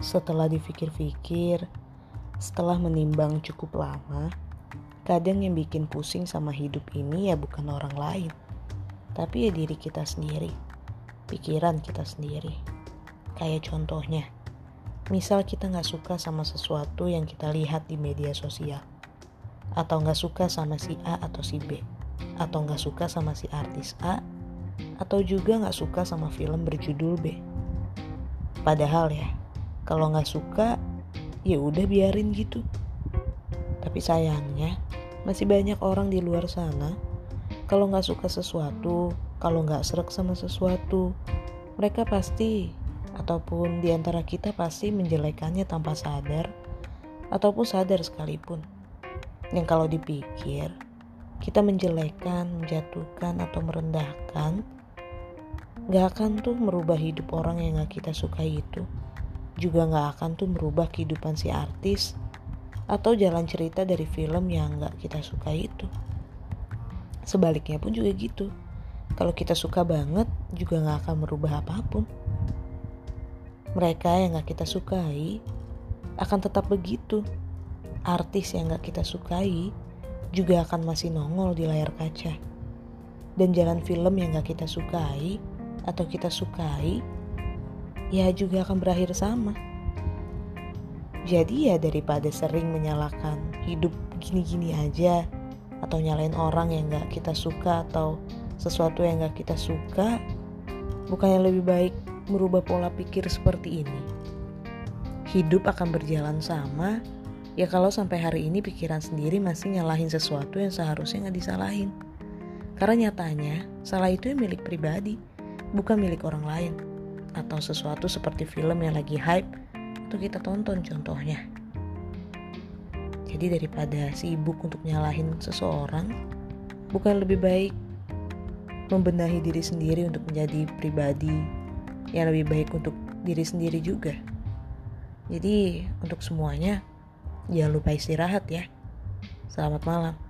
Setelah dipikir-pikir, setelah menimbang cukup lama, kadang yang bikin pusing sama hidup ini ya bukan orang lain, tapi ya diri kita sendiri, pikiran kita sendiri. Kayak contohnya, misal kita nggak suka sama sesuatu yang kita lihat di media sosial, atau nggak suka sama si A atau si B, atau nggak suka sama si artis A, atau juga nggak suka sama film berjudul B. Padahal ya, kalau nggak suka ya udah biarin gitu. Tapi sayangnya masih banyak orang di luar sana kalau nggak suka sesuatu kalau nggak serak sama sesuatu mereka pasti ataupun di antara kita pasti menjelekannya tanpa sadar ataupun sadar sekalipun. Yang kalau dipikir kita menjelekan, menjatuhkan atau merendahkan gak akan tuh merubah hidup orang yang gak kita sukai itu juga gak akan tuh merubah kehidupan si artis atau jalan cerita dari film yang gak kita suka itu. Sebaliknya pun juga gitu. Kalau kita suka banget juga gak akan merubah apa pun. Mereka yang gak kita sukai akan tetap begitu. Artis yang gak kita sukai juga akan masih nongol di layar kaca. Dan jalan film yang gak kita sukai atau kita sukai ya juga akan berakhir sama. Jadi ya daripada sering menyalahkan hidup gini-gini aja atau nyalain orang yang gak kita suka atau sesuatu yang gak kita suka, bukannya lebih baik merubah pola pikir seperti ini. Hidup akan berjalan sama, ya kalau sampai hari ini pikiran sendiri masih nyalahin sesuatu yang seharusnya gak disalahin. Karena nyatanya, salah itu yang milik pribadi, bukan milik orang lain atau sesuatu seperti film yang lagi hype atau kita tonton contohnya. Jadi daripada sibuk untuk nyalahin seseorang, bukan lebih baik membenahi diri sendiri untuk menjadi pribadi yang lebih baik untuk diri sendiri juga. Jadi untuk semuanya jangan lupa istirahat ya. Selamat malam.